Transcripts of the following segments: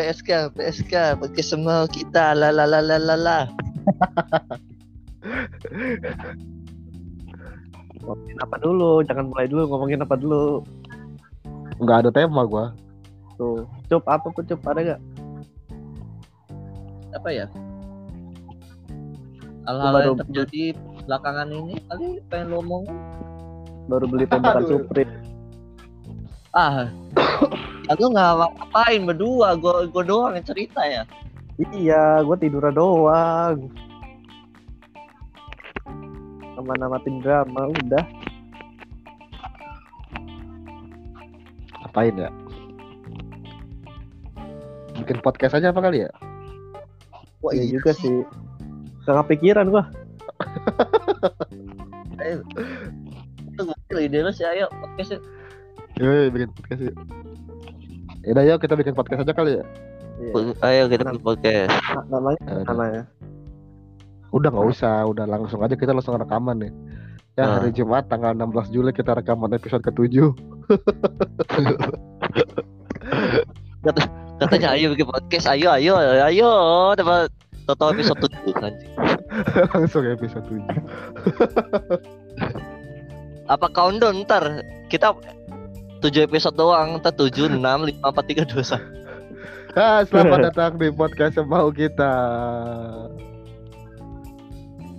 PSK, PSK, pakai semua kita, la la la la la la. Ngomongin apa dulu? Jangan mulai dulu ngomongin apa dulu. Nggak ada tema gua. Tuh, cup apa pun cup ada gak? Apa ya? Hal-hal Baru- yang terjadi belakangan ini kali pengen lo ngomong Baru beli tembakan. Suprit. ah ya lu nggak ngapain berdua gue gue doang yang cerita ya Iya, gue tiduran doang. Sama namatin drama udah. Apain ya? Bikin podcast aja apa kali ya? wah Iya juga sih. Gak kepikiran gua. eh, itu gue ide lu sih ayo podcast yuk. Yuk, bikin podcast yuk. Yaudah yuk kita bikin podcast aja kali ya. Iya. ayo kita bikin podcast Na- namanya Ya udah. namanya. Udah nggak usah, udah langsung aja kita langsung rekaman nih. Ya Ah. hari Jumat tanggal 16 Juli kita rekaman episode ke-7 katanya ayo bikin podcast ayo ayo ayo dapat total episode tujuh anjing Langsung episode 7 apa countdown ntar kita tujuh episode doang ntar tujuh enam lima empat tiga dua satu ah, Selamat datang di podcast semau kita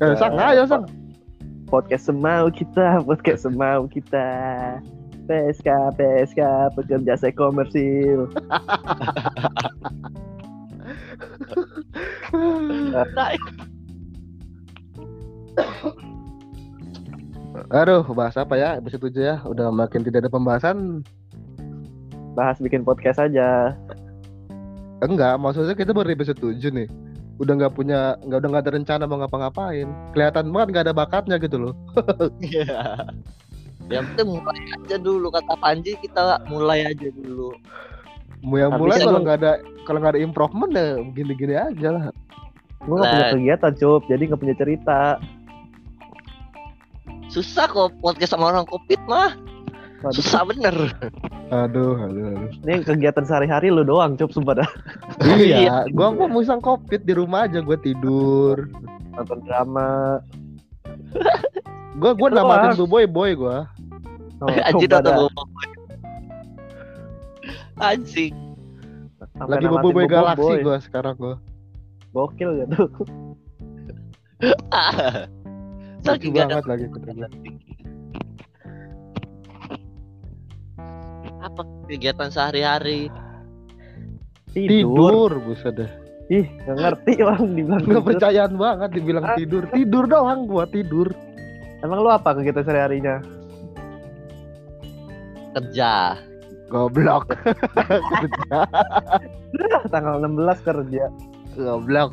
Eh, Sang, ayo Sang Podcast semau kita, podcast semau kita. PSK, PSK, pekerja seks komersil. Aduh, bahas apa ya episode 7 ya Udah makin tidak ada pembahasan Bahas bikin podcast aja. Enggak, maksudnya kita baru di episode 7 nih Udah nggak punya, nggak udah nggak ada rencana mau ngapa-ngapain Kelihatan banget nggak ada bakatnya gitu loh Iya. Yang penting mulai aja dulu kata Panji kita mulai aja dulu. Mau yang mulai kalau nggak ada kalau nggak ada improvement ya gini-gini aja lah Gue gak punya Lah. kegiatan, Cup. Jadi gak punya cerita. Susah kok podcast sama orang covid mah. Waduh, Susah bener. Aduh, aduh, aduh. ini kegiatan sehari-hari lu doang, Cup, sumpah dah. iya, gua gua musang covid di rumah aja gua tidur. Nonton drama. Gua gua namatin bu boy boy gua. Oh, Anjing atau bobo. Anjing. Lagi bu boy Bobo galaksi Boy. gua sekarang gua. Gokil gitu. Ada banget lagi gua. apa kegiatan sehari-hari. Tidur. Tidur, buset dah. Ih, gak ngerti orang dibilang Nggak tidur. percayaan banget dibilang Ah. tidur. Tidur doang gua tidur. Emang lu apa kegiatan sehari-harinya? Kerja. Goblok. Kerja. Tanggal 16 kerja. Goblok.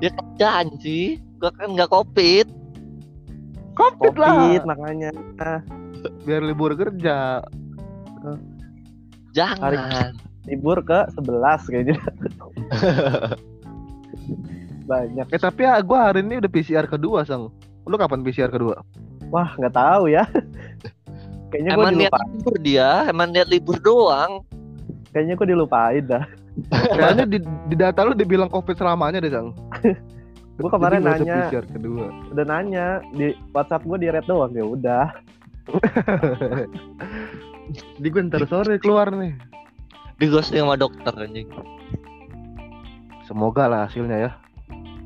Ya kerja anjing. Gua kan nggak covid. Covid lah. Covid makanya. Biar libur kerja. Jangan. Libur ke 11 kayaknya. Banyak. Eh tapi ya gua hari ini udah PCR kedua, Sang. Lu kapan PCR kedua? Wah, nggak tahu ya. Kayaknya gue niat dilupain. libur dia, emang niat libur doang. Kayaknya gue dilupain dah. Kayaknya di, di data lu dibilang Covid selamanya deh, Sang. Gue kemarin Jadi nanya, PCR kedua. udah nanya di WhatsApp gue di red doang ya udah. Di gue ntar sore keluar nih. Di ghosting sama dokter anjing. Semoga lah hasilnya ya.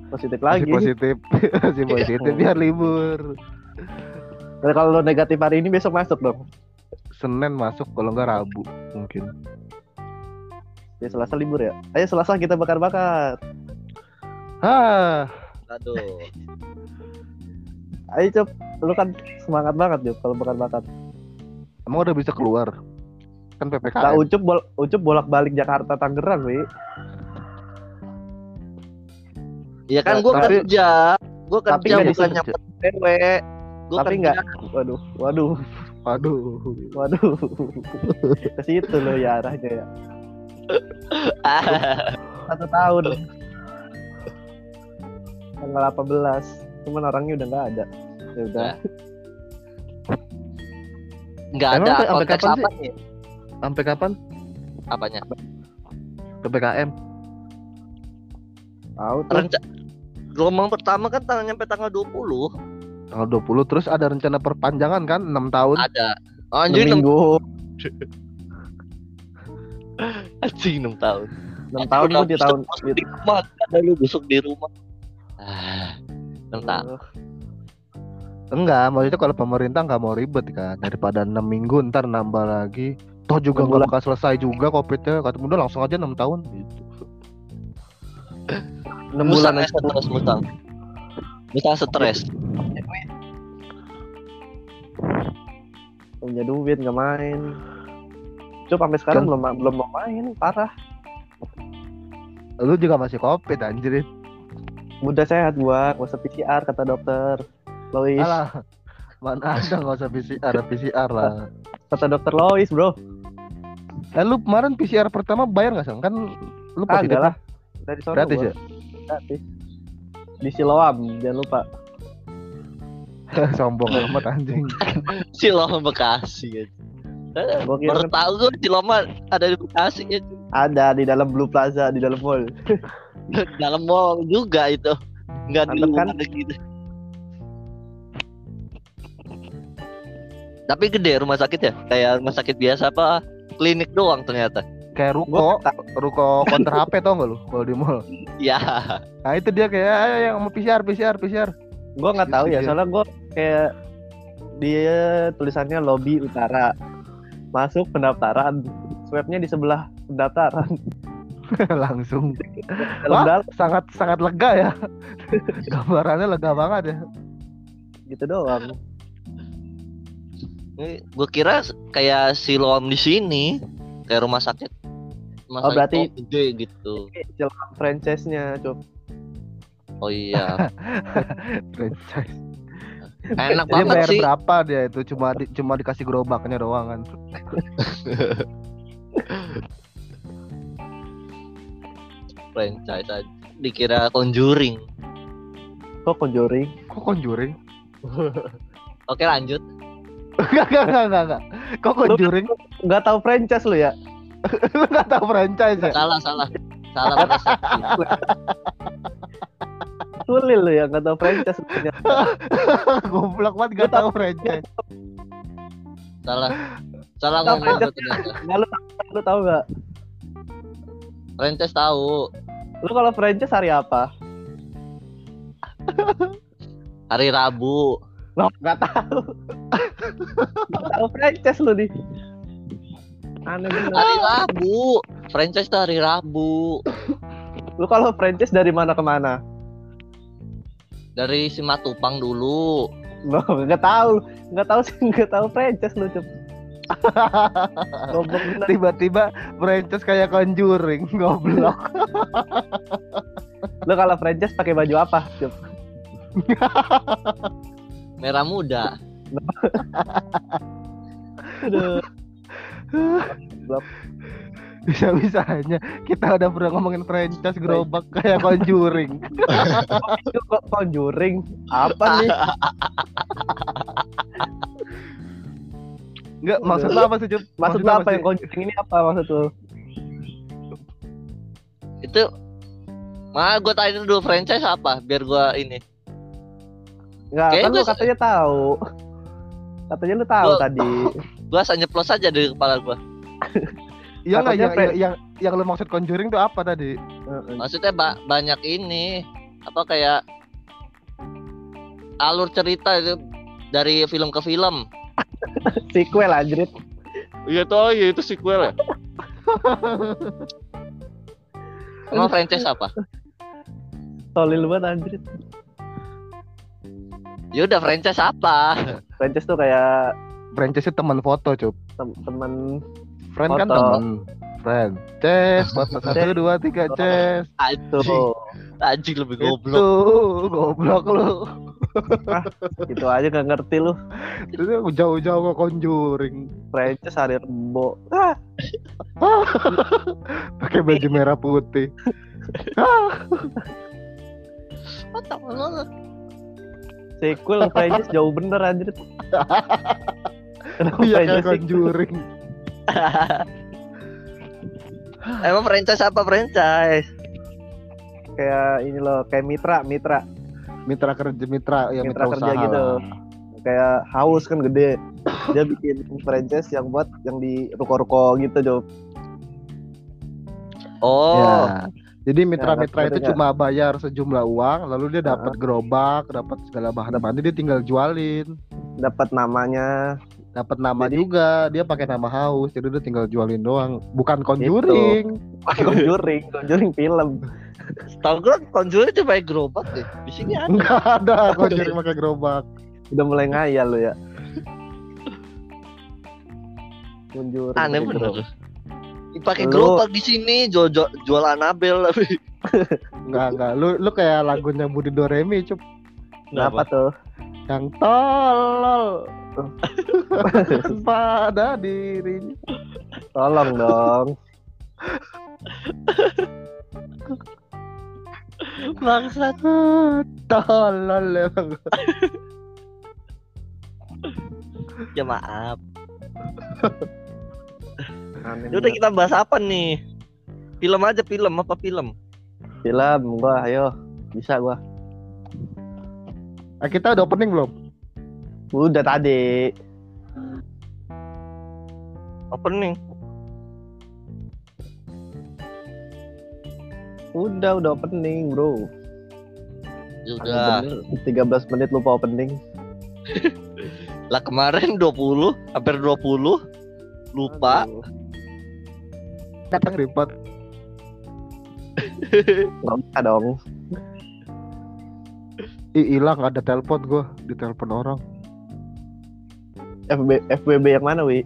Positif Masih lagi. positif. Masih positif biar libur. Nah, kalau lo negatif hari ini besok masuk dong. Senin masuk kalau nggak Rabu mungkin. Ya Selasa libur ya. Ayo Selasa kita bakar-bakar. Hah, Aduh. Ayo Cep, lu kan semangat banget Cep kalau bakar-bakar. emang udah bisa keluar? Kan Nah, PPKM. Ucup bol Ucup bolak-balik Jakarta Tangerang, Wi. Ya kan Ya, gua tapi- kerja. Gua tapi kerja nggak bukan bisa nyamper cewek. Gua Tapi nggak, waduh, waduh, Waduh. waduh. Ke situ lo ya arahnya ya. Satu tahun. Tanggal 18. Cuman orangnya udah nggak ada. Ya udah. Nggak Emang ada sampai konteks kapan apa nih? Sampai kapan? Apanya? PPKM. Tahu tuh. Renca gelombang pertama kan tanggal nyampe tanggal 20 Tanggal 20 terus ada rencana perpanjangan kan 6 tahun. ada. Oh, Enam anjing 6 minggu. anjing 6 tahun. 6 tahun gue di tahun busuk di rumah, ada lu busuk di rumah. 6 tahun. Enggak, maksudnya kalau pemerintah nggak mau ribet kan daripada 6 minggu ntar nambah lagi. Toh juga Enam nggak bakal selesai juga covidnya. Kata udah langsung aja 6 tahun gitu. 6 Musang bulan ya aja. stres musang. Musang stres. punya duit nggak main. Cuk sampai sekarang Kan- belum belum mau main, parah. Lu juga masih covid anjir. Udah sehat gua, nggak usah PCR kata dokter. Lois, Alah. Mana ada nggak usah PCR, PCR lah. kata dokter Lois, bro. Eh lu kemarin PCR pertama bayar nggak sang? Kan lu Ah, enggak lah. Dari sono gratis gua. ya? Gratis. Di Siloam, jangan lupa. Sombong amat anjing. Siloma Bekasi. Eh, Gua kira Baru tahu gue Siloma ada di Bekasi ya. ada di dalam Blue Plaza, di dalam mall. Dalam mall juga itu. Enggak di kan? ada gitu. Tapi gede rumah sakit ya? Kayak rumah sakit biasa apa? Klinik doang ternyata. Kayak ruko, ruko counter HP tau gak lu kalau di mall? Ya, Nah itu dia kayak "Ayo, yang mau PCR, PCR, PCR. Gua nggak tahu ya, Iya. soalnya gua kayak dia tulisannya lobby utara. Masuk pendaftaran. Swabnya di sebelah pendaftaran. Langsung. Wah, sangat sangat lega ya. Gambarannya lega banget ya. gitu doang. gue kira kayak Siloam di sini, kayak rumah sakit. Rumah Oh, sakit berarti- gede gitu. Siloam franchise-nya, Cuk. Oh iya, Franchise. enak Dia banget bayar sih. berapa dia itu? Cuma di, cuma dikasih gerobaknya doang kan. Franchise aja. Dikira Conjuring. Kok Conjuring? Kok Conjuring? Oke lanjut. Enggak, enggak, enggak, enggak, enggak. Kok Conjuring? Nggak tahu franchise lu ya? Lu enggak tahu franchise ya? Salah salah. Salah persepsi. Tulil lu ya, nggak tahu franchise. lu ya. Goblok banget enggak Lu tahu- franchise. Salah. Salah ngomong gue franchise. ternyata. Lu, lu tahu nggak? Franchise tahu. Lu kalau franchise hari apa? Hari Rabu. Lo nggak tahu. Nggak tahu franchise lu nih. Aneh bener. Hari Rabu. Franchise tuh hari Rabu. Lu kalau franchise dari mana ke mana? Dari Simatupang dulu. Lo nggak tahu, nggak tahu sih nggak tahu franchise lu Cep. Goblok bener. Tiba-tiba franchise kayak Conjuring, goblok. Lu kalau franchise pakai baju apa? Merah muda. Aduh. Bisa-bisanya kita udah pernah ngomongin franchise gerobak kayak Conjuring. Itu kok Conjuring? Apa nih? Enggak, maksud lu apa sih, Cup? Maksud lu apa yang Conjuring ini apa maksud lu? Itu Mah gue tanya dulu franchise apa biar gue ini. Enggak, Kayaknya kan lu gua- katanya tahu. Katanya lu tahu Gua- tadi. Gue asal nyeplos aja dari kepala gue. Iya enggak yang, fran- yang, yang yang lu maksud Conjuring tuh apa tadi? Heeh. Maksudnya ba- banyak ini apa kayak alur cerita itu dari film ke film. Sequel anjrit. Iya tuh, iya itu sequel ya. Emang franchise apa? Tolil banget anjrit. Ya udah franchise apa? Franchise tuh kayak Franchise itu teman foto, Cup. tem- temen Friend kan Foto. teman. Friend. Ces, foto satu dua tiga ces. Tuh. anjing lebih goblok. Itu goblok lu. Gitu aja gak ngerti lu. Itu jauh-jauh ke Conjuring. Franchise hari Rebo. Ah, Pakai baju merah putih. Otak lu. sequel franchise jauh bener anjrit. Kenapa Iya franchise? Conjuring. Emang franchise apa franchise? kayak ini loh kayak mitra mitra Mitra kerja mitra ya Mitra mitra, kerja usaha gitu. lah. kayak haus kan gede dia bikin franchise yang buat yang di ruko-ruko gitu Job Oh, Ya. Jadi mitra-mitra ngerti itu cuma bayar sejumlah uang, lalu dia dapat gerobak, dapat segala bahan bahan dia tinggal jualin. dapat namanya Dapat nama Jadi- juga, dia pakai nama haus, jadi dia tinggal jualin doang. Bukan conjuring. Conjuring Conjuring film tau gue konjurnya cuma gerobak deh. Di sini ada. Enggak ada conjuring pakai gerobak. udah mulai ngayal lo ya Conjuring Aneh bener. gerobak. Pakai gerobak di sini jual jual, jual Anabel tapi. Enggak, enggak. Lu lu kayak lagunya Budi Doremi, cup. Kenapa tuh? Yang tolol pada dirinya. Tolong dong. Bangsat. Ah, Tolol emang. Ya maaf. Ya udah kita bahas apa nih? Film aja film apa film? Film gua, ayo. Bisa gua. Ah, kita udah opening belum? Udah tadi. Opening. Udah, udah opening, bro. Ya udah. Bener, 13 menit lupa opening. Lah kemarin 20, hampir 20. Lupa. Aduh, Kadang repot. Nggak bisa dong. Ih, hilang ada telepon gua, di telepon orang. FB, FBB yang mana, Wi?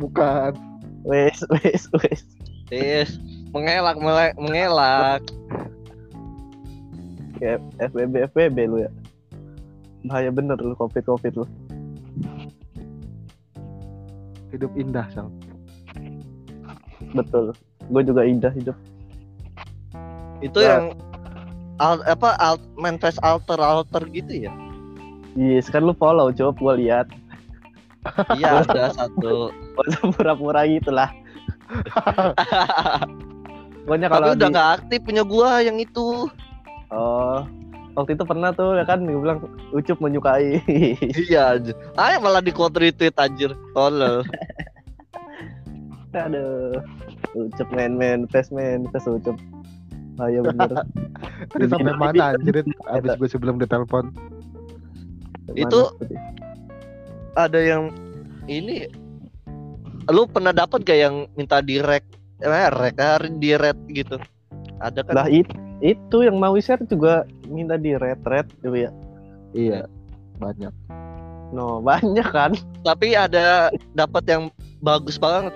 Bukan. Wes, wes, wes. Tis, mengelak mele- mengelak. Kayak FBB, FBB lu ya. Bahaya bener lu, covid-covid lu. Hidup indah, Sal. Betul. Gue juga indah hidup. Itu Nah. yang al- apa alt manifest alter alter gitu ya? Yes, kan lu follow, coba gua lihat. Iya ada satu. Pura-pura gitu Pokoknya Tapi kalau udah di- nggak aktif punya gua yang itu. Oh, waktu itu pernah tuh ya kan gue bilang Ucup menyukai. Iya aja. Ah malah di quote retweet anjir. Tolol. Aduh. Ucup main main tes main tes Ucup. Bahaya bener. Tadi sampai Di- mana anjir abis gue sebelum ditelepon. Itu-? Ada yang ini lu pernah dapat gak yang minta direct eh rek hari direct gitu? Ada kan? lah it, itu yang mau share juga minta di red red gitu ya. Iya, banyak. No, banyak kan. Tapi ada dapat yang bagus banget.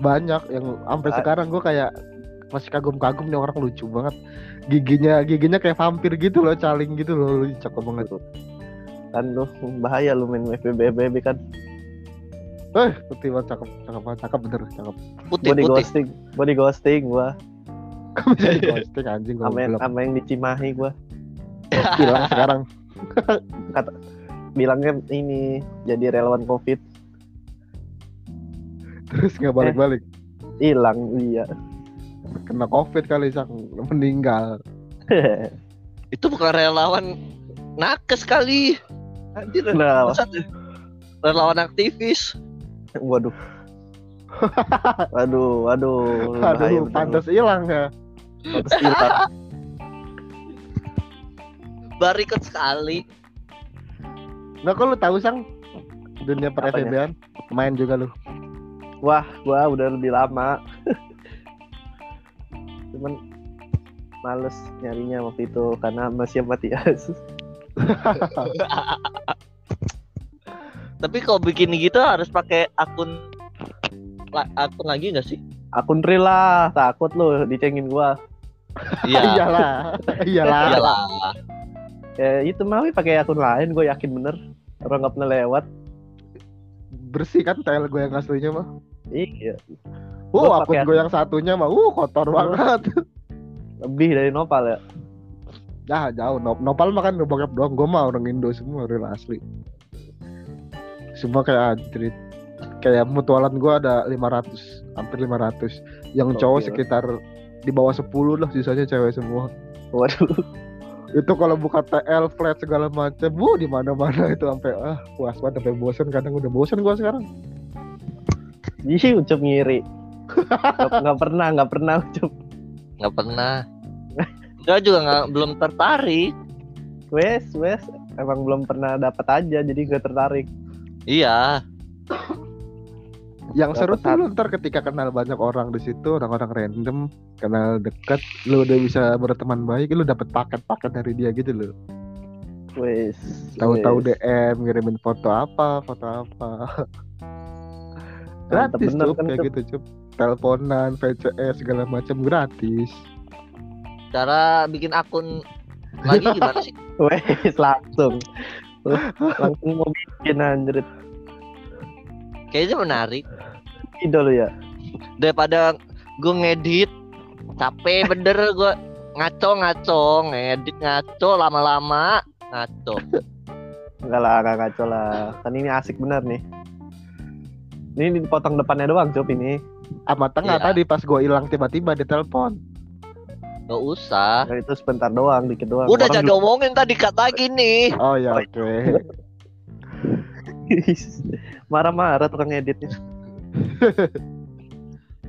Banyak yang sampai Ah. sekarang gue kayak masih kagum-kagum nih orang lucu banget. Giginya giginya kayak vampir gitu loh, caling gitu loh, lucu cakep banget. Kan lu bahaya lu main FBB FBB kan. Eh, putih banget cakep, cakep banget, cakep bener, cakep. Putih Gua di putih. ghosting, gua di ghosting gua. Kamu bisa di ghosting anjing Sama yang, goblok. sama yang di Cimahi gua. Hilang sekarang. Bilangnya ini jadi relawan Covid. Terus nggak balik-balik. Hilang iya. Kena covid kali sang meninggal. Itu bukan relawan nakes kali. Anjir. Bangsat. Relawan aktivis. Waduh. Waduh, waduh. bahaya Aduh, bener. pantas hilang ya. Pantes hilang. Barikot sekali. Nggak kok lu tahu sang dunia per? Main juga lu. Wah, gua udah lebih lama. Cuman males nyarinya waktu itu karena masih Matias. Tapi kalau bikin gitu harus pakai akun la- akun lagi nggak sih? Akun real lah, takut lu dicengin gua. Iya. Iyalah. Iyalah. Iyalah. Ya itu mah pakai akun lain, gue yakin bener. Orang nggak pernah lewat. Bersih kan tel gue yang aslinya mah. Iya, Uh, Gua akun gue yang satunya mah uh kotor banget. lebih dari Nopal ya. Nah, jauh. Nop Nopal mah kan udah bokep doang. Gue mah orang Indo semua real asli. Semua kayak anjrit. kayak mutualan gua ada 500 hampir 500 yang cowok Gokil. sekitar di bawah 10 lah sisanya cewek semua Waduh. itu kalau buka TL flat segala macam bu di mana mana itu sampai ah puas banget sampai bosan kadang udah bosan gua sekarang Ih, Ucup ngiri. Nggak nggak pernah, nggak pernah Ucup. nggak pernah Gue juga nggak belum tertarik Wes, wes. Emang belum pernah dapat aja, jadi gak tertarik. Iya yang seru tuh lu ntar ketika kenal banyak orang di situ orang-orang random kenal dekat lu udah bisa berteman baik lu dapet paket-paket dari dia gitu loh Wes. tahu-tahu. DM ngirimin foto apa foto apa gratis bener tuh kan, kayak Cup. gitu cup teleponan VCS segala macam gratis cara bikin akun lagi gimana sih Wes, langsung. langsung mau bikin anjir. Kayaknya menarik Idol ya. daripada gue ngedit capek bener gue ngaco ngaco ngedit ngaco lama-lama ngaco Enggak lah, enggak ngaco lah. Kan ini asik bener nih. Ini dipotong depannya doang, Cup ini. sama tengah Iya. tadi pas gua hilang tiba-tiba di telepon gak usah Nah, itu sebentar doang, dikit doang. udah Orang jangan ngomongin tadi kat lagi nih oh ya Oh, oke Marah-marah tukang editnya.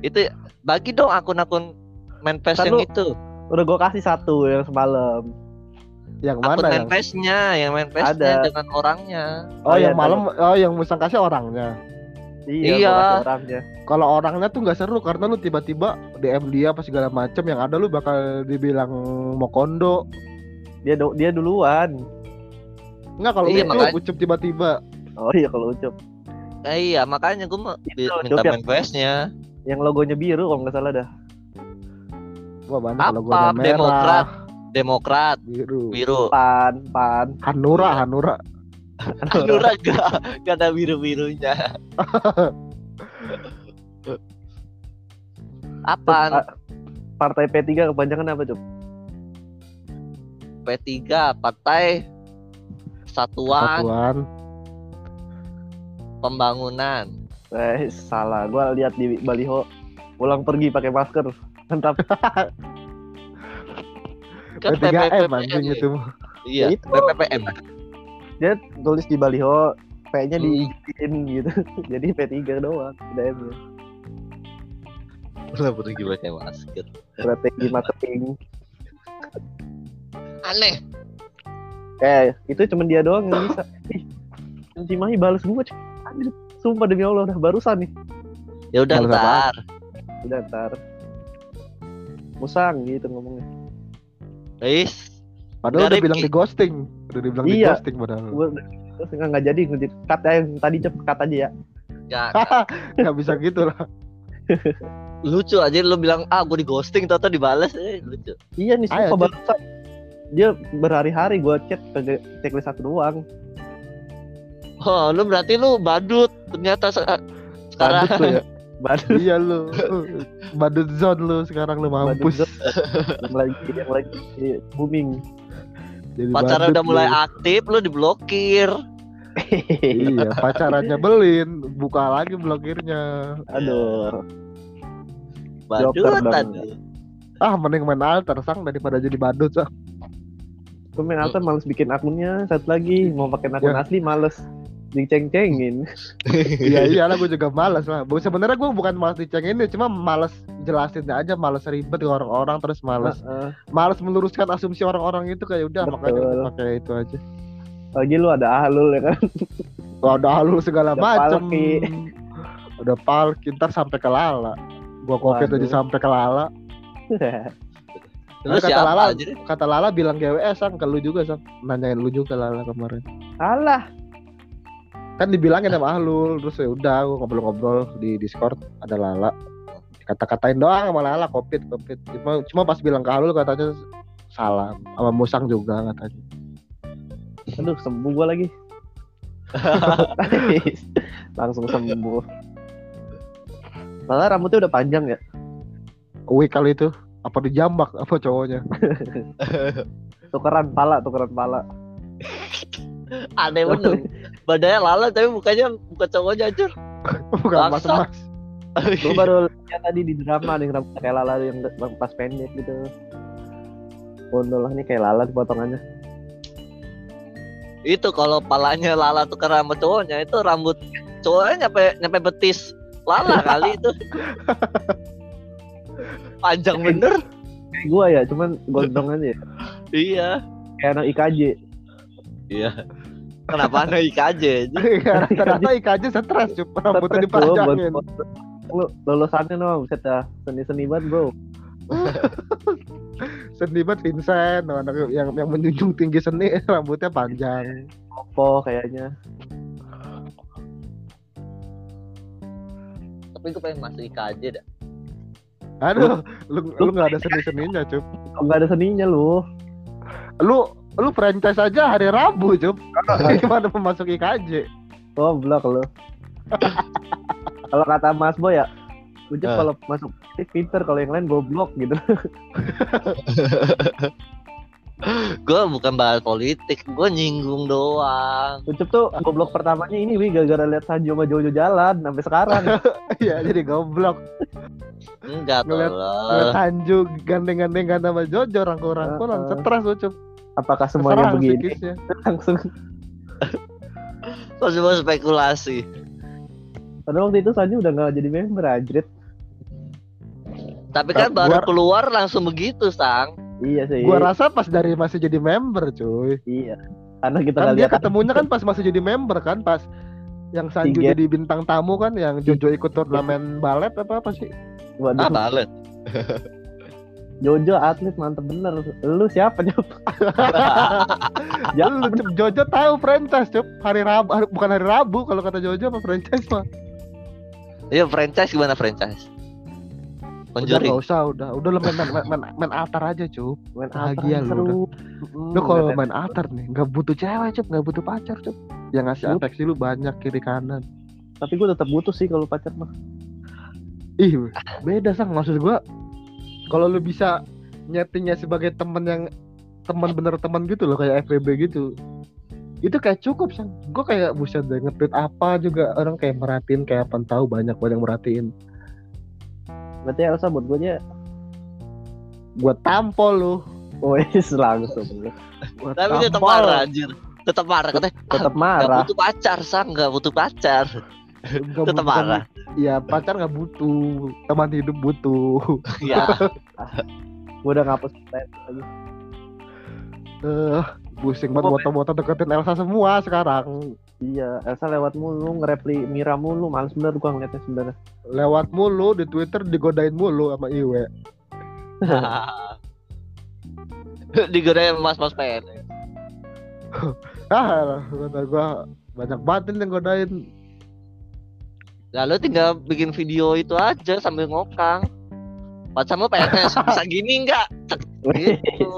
itu bagi dong akun-akun manifest Ntar yang lu- itu Udah gue kasih satu yang semalam. yang akun mana yang manifestnya yang manifestnya Ada. dengan orangnya oh Oh, iya, yang malam oh yang musang kasih orangnya Iya, Iya. orangnya. kalau orangnya tuh nggak seru karena lu tiba-tiba DM dia apa segala macam yang ada lu bakal dibilang mau kondo Dia do- dia duluan. Enggak kalau Iya, itu makanya- ucup tiba-tiba Oh iya kalau Ucup. Eh, iya makanya gue mau di- Itu, minta Cuk, ya. manifestnya Yang logonya biru kalau nggak salah dah. Wah banyak apa logonya merah demokrat demokrat biru biru Pan, pan. Hanura Hanura Hanura gak gak ada biru birunya Apaan? Pa- Partai P3 kepanjangan apa, Cup? P3 Partai Persatuan Satuan Pembangunan. Eh, salah. Gua lihat di baliho pulang pergi pakai masker. Mantap. Kan P3M PPPM. anjing itu Iya, Itu. PPPM. Dia tulis di baliho P-nya Hmm. diikin gitu. Jadi P3 doang, tidak M-nya. Lah pergi pakai masker. Strategi marketing. Aneh. Eh, itu cuma dia doang yang bisa. Ih, Cimahi balas gua, Cup. Sumpah demi Allah udah barusan nih. Ya udah ntar. Udah ntar. Musang gitu ngomongnya. Guys, padahal Nggak udah bilang di ghosting udah dibilang di Iya. ghosting padahal terus nggak nggak jadi ngejit cut aja yang tadi cep cut aja ya. gak, nggak bisa gitu lah lucu aja lu bilang ah gue di ghosting tau dibalas eh lucu. Iya nih sumpah barusan. Dia berhari-hari gua chat ke checklist satu doang. Oh, lu berarti lu badut ternyata se- sekarang. badut lu ya Baru iya lu badut zone lu sekarang lu mampus Badut yang lagi yang lagi booming. Jadi Pacarnya badut udah mulai lu. aktif, lu diblokir. iya pacarannya belin buka lagi blokirnya Aduh. Badut ah mending main alter sang daripada jadi badut ah Gue main alter males bikin akunnya satu lagi mau pakai akun Ya. asli males diceng-cengin. iya iyalah gue juga malas lah Bu, sebenarnya gue bukan malas dicengin ini cuma malas jelasinnya aja malas ribet ke orang-orang terus malas Heeh. malas meluruskan asumsi orang-orang itu kayak udah Betul. makanya pakai itu aja Lagi lu ada ahlul ya kan. Wah, udah halus segala palki. udah palki ntar sampai ke lala gua covid aja sampai ke lala Lu kata Lala- aja? kata lala bilang GWS sang ke lu juga sang nanyain lu juga lala kemarin Alah. Kan dibilangin sama Ahlul terus ya udah gua ngobrol-ngobrol di Discord ada Lala kata-katain doang sama Lala covid covid cuma cuma pas bilang ke Ahlul katanya salam sama Musang juga katanya Aduh, sembuh gua lagi. Langsung sembuh. Malah rambutnya udah panjang ya. Wih kali itu apa dijambak apa cowoknya Tukeran pala, tukeran pala. Aneh bener. Badannya lala tapi mukanya bukan cowoknya anjir. Bukan mas mas. Gue baru lihat tadi di drama nih rambut kayak Lala yang pas pendek gitu. Bondol lah nih kayak Lala potongannya. itu kalau palanya Lala tuh karena sama cowoknya itu rambut cowoknya nyampe nyampe betis Lala kali itu panjang bener Kayak gua ya, cuman gondrong aja. ya. iya Kayak anak IKJ. iya kenapa anak IKJ aja Ternyata IKJ stres cup rambutnya dipanjangin. Lu lulusannya no, buset dah. Seni-seni banget, Bro. Seni banget Vincent, anak yang yang menjunjung tinggi seni rambutnya panjang. Opo kayaknya. tapi gue pengen masuk IKJ dah Aduh, lu lu nggak ada seni seninya cup. Nggak ada seninya lu? Lu lu franchise aja hari Rabu cup. Gimana mau masuk IKJ? Goblok lu. kalau kata Mas Boy ya, Ucup Eh. kalau masuk pinter, kalau yang lain goblok gitu. gue bukan bahas politik gue nyinggung doang Ucup tuh goblok pertamanya ini wi gara-gara lihat Sanjo sama Jojo jalan sampai sekarang. Iya, jadi goblok. enggak Ngeliat- tolong Ngeliat Hanju gandeng-gandeng sama Jojo rangkul-rangkulan Heeh. stres lu cup. Apakah semuanya Serang begini? psikisnya. Langsung. kok semua spekulasi Padahal waktu itu Sanjo udah nggak jadi member anjrit. tapi kan Gua- baru keluar langsung begitu sang Iya sih. Gua rasa pas dari masih jadi member cuy. Iya. Karena kita Kan dia ketemunya kan pas masih jadi member kan pas yang Sanju Tiga. jadi bintang tamu kan yang Jojo ikut turnamen balet apa apa sih? Waduh, ah balet Jojo atlet mantep bener. Lu siapa Jop? Ya, Lu Cup, Jojo tahu franchise cup hari Rabu hari- bukan hari Rabu kalau kata Jojo apa franchise mah. iya franchise gimana franchise Udah Conjuring nggak usah udah udah lu main main, main, main altar aja cup. main Bahagia apa lu seru. Lu kalau main altar nih nggak butuh cewek cup nggak butuh pacar cup. Yang ngasih But- afeksi lu banyak kiri kanan. tapi gue tetap butuh sih kalau pacar mah. Ih, beda sang maksud gua. Kalau lu bisa nyetingnya sebagai temen yang teman bener teman gitu loh kayak FBB gitu. Itu kayak cukup sang. Gua kayak buset deh nge-tweet apa juga orang kayak merhatiin kayak apa tahu banyak banyak merhatiin. Berarti Elsa buat gue nya Gua tampol lu. wes langsung. Gua tapi tetap tampol. marah anjir tetap marah katanya Tetap Gak marah. butuh pacar sang nggak butuh pacar Nggak tetap butuh- marah Iya pacar nggak butuh, teman hidup butuh. ya Gue udah ngapus lagi. Eh, pusing banget moto-moto deketin Elsa semua sekarang. Iya, Elsa lewat mulu, ngerepli Mira mulu, males bener gua ngeliatnya sebenarnya. Lewat mulu di Twitter digodain mulu sama Iwe. digodain mas-mas PNS Ah, kata gua banyak banget yang godain. Lalu tinggal bikin video itu aja sambil ngokang. Pacarmu PNS bisa gini nggak? Gitu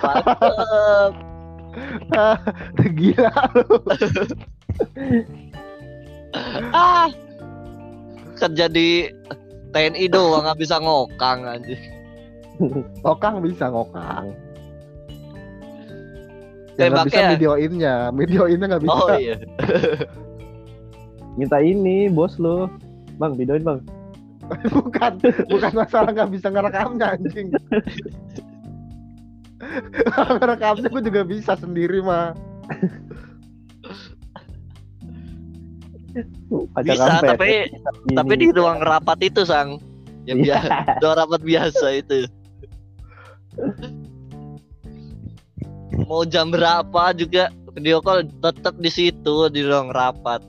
mantep. Gila lu. ah kerja di TNI doang nggak bisa ngokang aja Ngokang bisa ngokang. Yang nggak bisa videoinnya, videoinnya nggak bisa. oh iya Minta ini, bos lu. Bang, videoin bang. bukan, bukan masalah nggak bisa ngerekamnya anjing. Ngerekamnya gue juga bisa sendiri mah. Pacar bisa tapi Gini. tapi di ruang rapat itu sang ya Iya. biasa ruang rapat biasa itu mau jam berapa juga video call tetap di situ di ruang rapat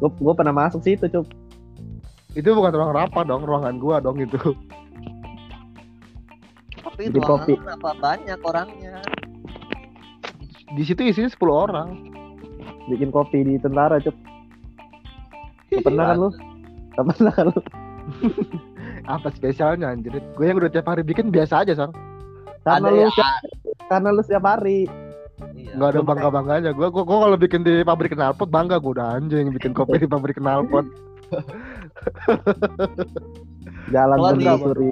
Gue gue pernah masuk situ, Cup. Itu bukan ruang rapat dong, ruangan gua dong itu. tapi Di ruangan kopi. berapa banyak orangnya Di situ isinya 10 orang. Bikin kopi di tentara, Cup. Gak pernah kan lu? Gak pernah kan lu? Apa spesialnya anjir? Gue yang udah tiap hari bikin biasa aja, Sang. Karena ada lu ya siap, karena lu setiap hari. Iya. Nggak ada bangga-bangganya. Gue gua, gua kalau bikin di pabrik knalpot bangga gue udah anjing bikin kopi di pabrik knalpot. Jalan Bangga menelusuri,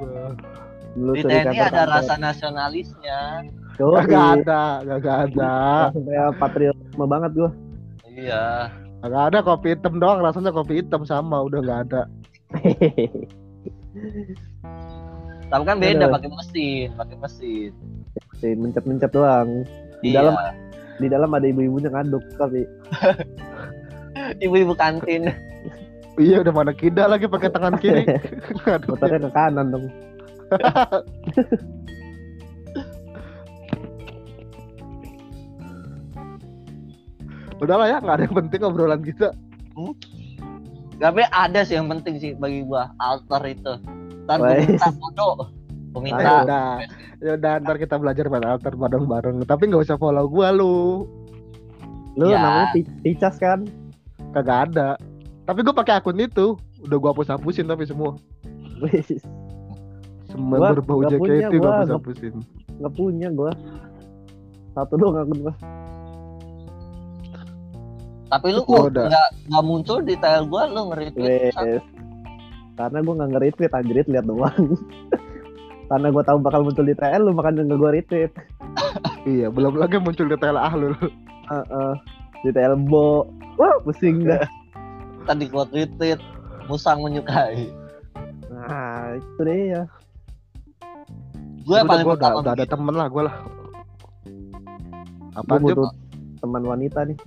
di TNI ada rasa nasionalisnya Yoi. Gak ada, gak ada. Langsung kayak patriotisme banget gua. iya Gak ada kopi hitam doang, rasanya kopi hitam sama, udah nggak ada. Tapi kan beda pakai mesin, pakai mesin. Si mencet-mencet doang. Di Iya. dalam di dalam ada ibu-ibunya ngaduk tapi ibu-ibu kantin. Iya udah mana kida lagi pakai tangan kiri. Otaknya ke kanan dong. Udahlah ya, nggak ada yang penting obrolan kita. Tapi ada sih yang penting sih bagi gua alter itu. Gua Wais. Minta Ya minta. udah, ya udah ntar kita belajar main alter bareng-bareng. Tapi nggak usah follow gua lu, Lu Ya. namanya Picas kan? kagak ada. Tapi gua pakai akun itu, udah gua hapus-hapusin tapi semua. Semua Gua berbau nggak punya, JKT gua gua hapus-hapusin. nggak punya gua. Satu doang akun gua. Tapi lu kok nggak nggak muncul di tel gua lu nge-retweet. Karena gua nggak nge-retweet anjir lihat doang. Karena gua tahu bakal muncul di TL lu makanya nggak gua retweet. Iya, belum lagi muncul detail ahlul. Heeh. Di TL Bo. Wah, pusing dah. Tadi gua retweet. Musang menyukai. Nah, itu deh ya. Gue paling gua pertama udah ada temen lah gua lah. Gua Apaan Jup? butuh teman wanita nih.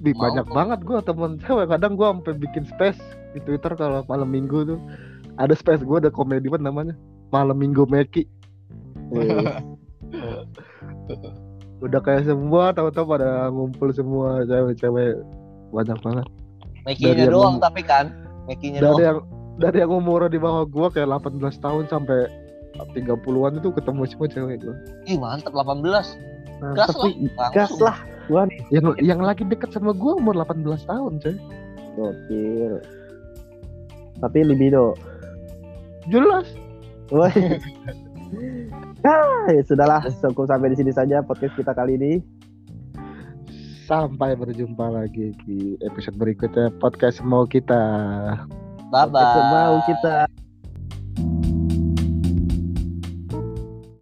Di Mau banyak kok. banget gua temen cewek. Kadang gua sampai bikin space di Twitter kalau malam minggu tuh. Ada space gua ada komedi banget namanya. Malam minggu Meki. Udah kayak semua tahu-tahu pada ngumpul semua cewek-cewek banyak banget. Makinya Dari yang- doang tapi kan. Makinya Dari doang. yang dari yang umurnya di bawah gua kayak 18 tahun sampai 30-an itu ketemu semua cewek gua. Ih mantep 18. nah, Gas tapi lah. gas lah gua nih. Yang yang lagi deket sama gua umur 18 tahun, coy. Gokil. Tapi libido. Jelas. Woi. ah, ya sudahlah, cukup sampai di sini saja podcast kita kali ini. Sampai berjumpa lagi di episode berikutnya podcast mau kita. Bye bye. Podcast mau kita